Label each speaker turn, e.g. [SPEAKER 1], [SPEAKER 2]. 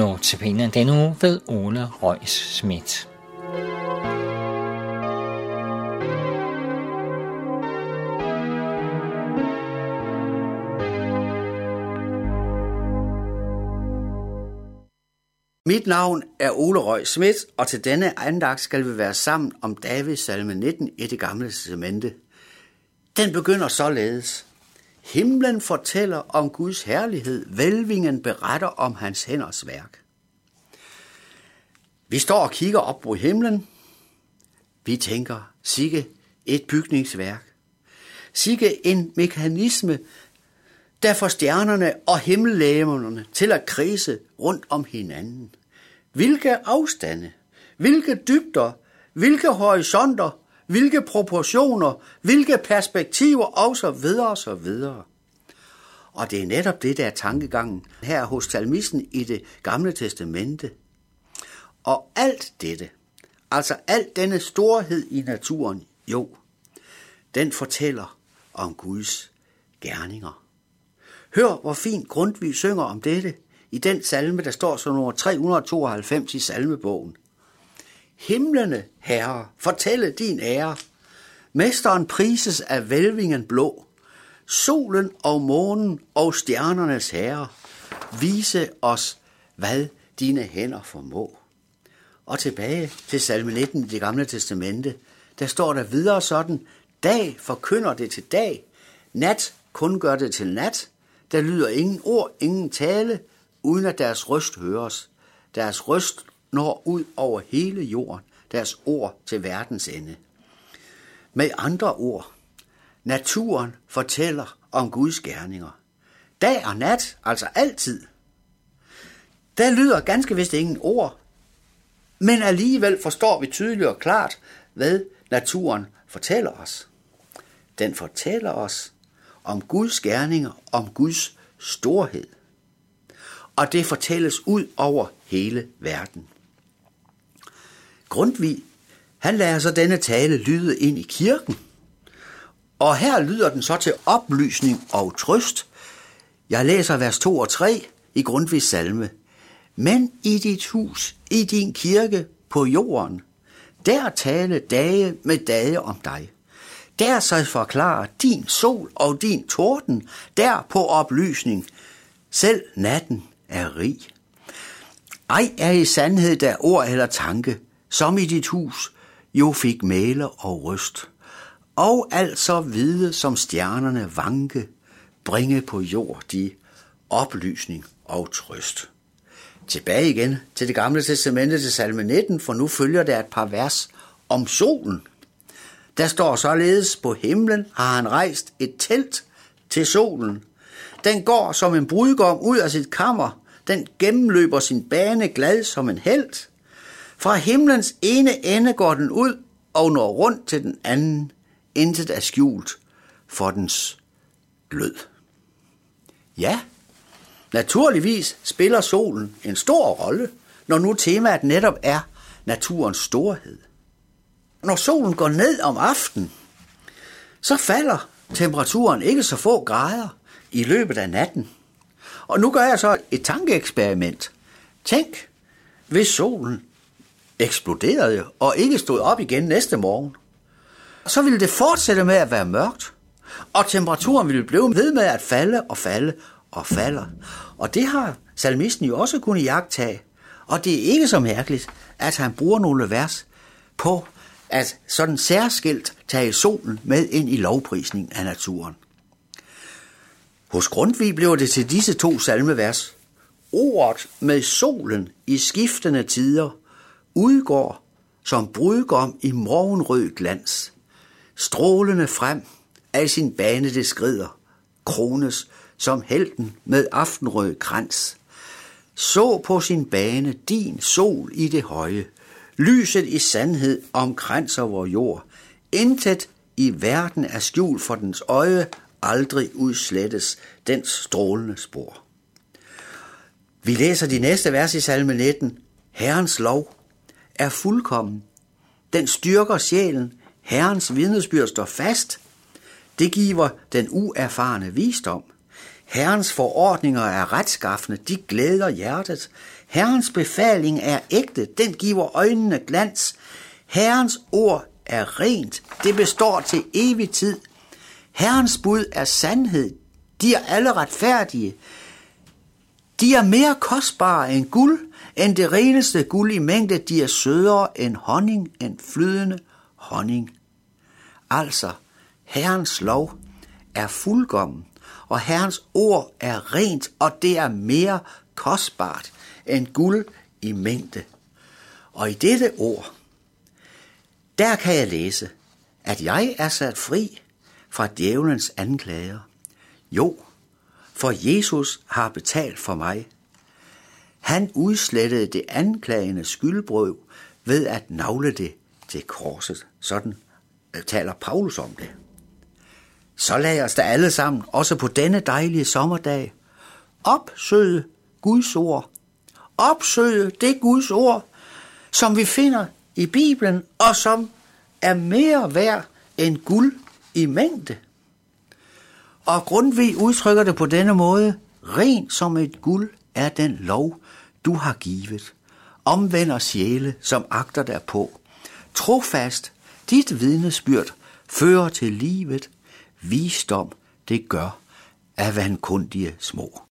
[SPEAKER 1] Notabene den uge ved Ole Røgs Schmidt.
[SPEAKER 2] Mit navn er Ole Røg Schmidt, og til denne andagt skal vi være sammen om Davids salme 19 i det gamle testamente. Den begynder således. Himlen fortæller om Guds herlighed, velvingen beretter om hans hænders værk. Vi står og kigger op på himlen. Vi tænker, sikke et bygningsværk. Sikke en mekanisme, der får stjernerne og himmellægemerne til at krise rundt om hinanden. Hvilke afstande, hvilke dybder, hvilke horisonter, hvilke proportioner, hvilke perspektiver og så videre og så videre. Og det er netop det, der er tankegangen her hos salmisten i det gamle testamente. Og alt dette, altså alt denne storhed i naturen, jo, den fortæller om Guds gerninger. Hør, hvor fint Grundtvig synger om dette i den salme, der står som nummer 392 i salmebogen. Himlene, herre, fortælle din ære. Mesteren prises af velvingen blå. Solen og månen og stjernernes herre, vise os, hvad dine hænder formå. Og tilbage til salme 19 i det gamle testamente, der står der videre sådan, dag forkynder det til dag, nat kun gør det til nat, der lyder ingen ord, ingen tale, uden at deres røst høres. Deres røst når ud over hele jorden, deres ord til verdens ende. Med andre ord, naturen fortæller om Guds gerninger. Dag og nat, altså altid. Der lyder ganske vist ingen ord, men alligevel forstår vi tydeligt og klart, hvad naturen fortæller os. Den fortæller os om Guds gerninger, om Guds storhed. Og det fortælles ud over hele verden. Grundtvig, han lader så denne tale lyde ind i kirken. Og her lyder den så til oplysning og trøst. Jeg læser vers 2 og 3 i Grundtvigs salme. Men i dit hus, i din kirke på jorden, der tale dage med dage om dig. Der sig forklare din sol og din torden, der på oplysning. Selv natten er rig. Ej er i sandhed der ord eller tanke, som i dit hus jo fik male og røst. Og altså vide som stjernerne vanke, bringe på jord de oplysning og trøst. Tilbage igen til det gamle testamente til salme 19, for nu følger der et par vers om solen. Der står således, på himlen har han rejst et telt til solen. Den går som en brudgom ud af sit kammer. Den gennemløber sin bane glad som en helt. Fra himlens ene ende går den ud og når rundt til den anden. Intet er skjult for dens glød. Ja, naturligvis spiller solen en stor rolle, når nu temaet netop er naturens storhed. Når solen går ned om aftenen, så falder temperaturen ikke så få grader i løbet af natten. Og nu gør jeg så et tankeeksperiment. Tænk, hvis solen eksploderede og ikke stod op igen næste morgen. Så ville det fortsætte med at være mørkt, og temperaturen ville blive ved med at falde og falde og falder. Og det har salmisten jo også kunnet jagtage. Og det er ikke så mærkeligt, at han bruger nogle vers på at sådan særskilt tage solen med ind i lovprisningen af naturen. Hos Grundtvig blev det til disse to salmevers. Ordet med solen i skiftende tider udgår som brudgom i morgenrød glans. Strålende frem af sin bane det skrider, krones som helten med aftenrød krans. Så på sin bane din sol i det høje, lyset i sandhed omkranser vor jord. Intet i verden er skjult for dens øje, aldrig udslettes dens strålende spor. Vi læser de næste vers i salme 19. Herrens lov er fuldkommen. Den styrker sjælen. Herrens vidnesbyrd står fast. Det giver den uerfarne visdom. Herrens forordninger er retskaffende, de glæder hjertet. Herrens befaling er ægte, den giver øjnene glans. Herrens ord er rent, det består til evig tid. Herrens bud er sandhed, de er alle retfærdige. De er mere kostbare end guld, end det reneste guld i mængde. De er sødere end honning, end flydende honning. Altså, Herrens lov er fuldkommen, og Herrens ord er rent, og det er mere kostbart end guld i mængde. Og i dette ord, der kan jeg læse, at jeg er sat fri fra djævelens anklager. Jo, for Jesus har betalt for mig. Han udslettede det anklagende skyldbrøv ved at navle det til korset. Sådan øh, taler Paulus om det. Så lad os da alle sammen, også på denne dejlige sommerdag, opsøge Guds ord. Opsøge det Guds ord, som vi finder i Bibelen, og som er mere værd end guld i mængde. Og Grundtvig udtrykker det på denne måde, ren som et guld er den lov, du har givet. Omvender sjæle, som agter derpå. Trofast, dit vidnesbyrd fører til livet. Visdom, det gør af vandkundige små.